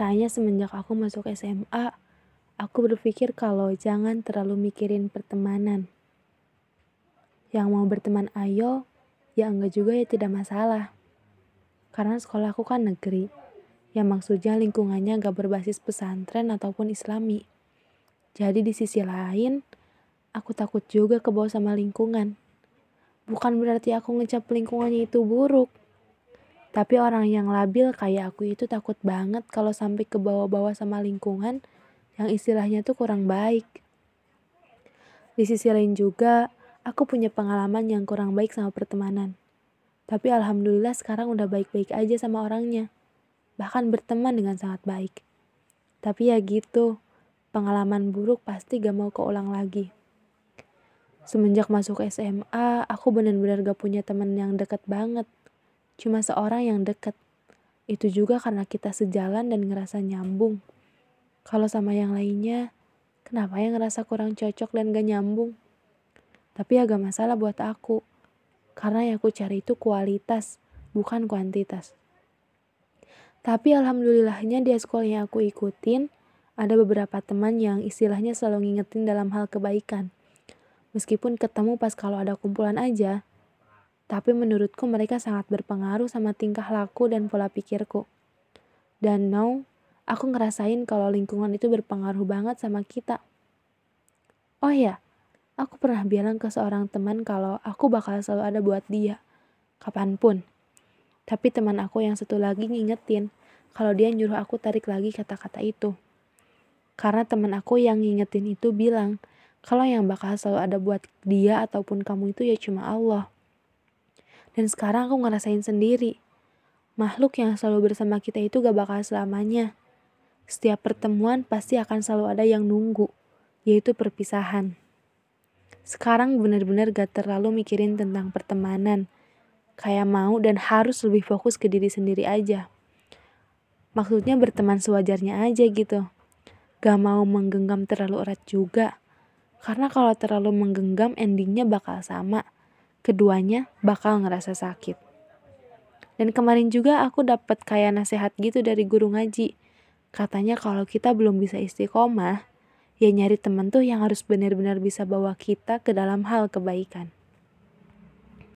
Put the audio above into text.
Kayaknya semenjak aku masuk SMA, aku berpikir kalau jangan terlalu mikirin pertemanan. Yang mau berteman ayo, ya enggak juga ya tidak masalah. Karena sekolahku kan negeri, yang maksudnya lingkungannya enggak berbasis pesantren ataupun islami. Jadi di sisi lain, aku takut juga ke bawah sama lingkungan. Bukan berarti aku ngecap lingkungannya itu buruk. Tapi orang yang labil kayak aku itu takut banget kalau sampai ke bawah-bawah sama lingkungan yang istilahnya tuh kurang baik. Di sisi lain juga, aku punya pengalaman yang kurang baik sama pertemanan. Tapi alhamdulillah sekarang udah baik-baik aja sama orangnya. Bahkan berteman dengan sangat baik. Tapi ya gitu, pengalaman buruk pasti gak mau keulang lagi. Semenjak masuk SMA, aku benar-benar gak punya teman yang deket banget cuma seorang yang deket. Itu juga karena kita sejalan dan ngerasa nyambung. Kalau sama yang lainnya, kenapa ya ngerasa kurang cocok dan gak nyambung? Tapi agak masalah buat aku. Karena yang aku cari itu kualitas, bukan kuantitas. Tapi alhamdulillahnya di sekolah yang aku ikutin, ada beberapa teman yang istilahnya selalu ngingetin dalam hal kebaikan. Meskipun ketemu pas kalau ada kumpulan aja, tapi menurutku mereka sangat berpengaruh sama tingkah laku dan pola pikirku. Dan now, aku ngerasain kalau lingkungan itu berpengaruh banget sama kita. Oh ya, aku pernah bilang ke seorang teman kalau aku bakal selalu ada buat dia, kapan pun. Tapi teman aku yang satu lagi ngingetin kalau dia nyuruh aku tarik lagi kata-kata itu. Karena teman aku yang ngingetin itu bilang, kalau yang bakal selalu ada buat dia ataupun kamu itu ya cuma Allah. Dan sekarang aku ngerasain sendiri. Makhluk yang selalu bersama kita itu gak bakal selamanya. Setiap pertemuan pasti akan selalu ada yang nunggu, yaitu perpisahan. Sekarang benar-benar gak terlalu mikirin tentang pertemanan. Kayak mau dan harus lebih fokus ke diri sendiri aja. Maksudnya berteman sewajarnya aja gitu. Gak mau menggenggam terlalu erat juga. Karena kalau terlalu menggenggam endingnya bakal sama keduanya bakal ngerasa sakit. Dan kemarin juga aku dapat kayak nasihat gitu dari guru ngaji. Katanya kalau kita belum bisa istiqomah, ya nyari temen tuh yang harus benar-benar bisa bawa kita ke dalam hal kebaikan.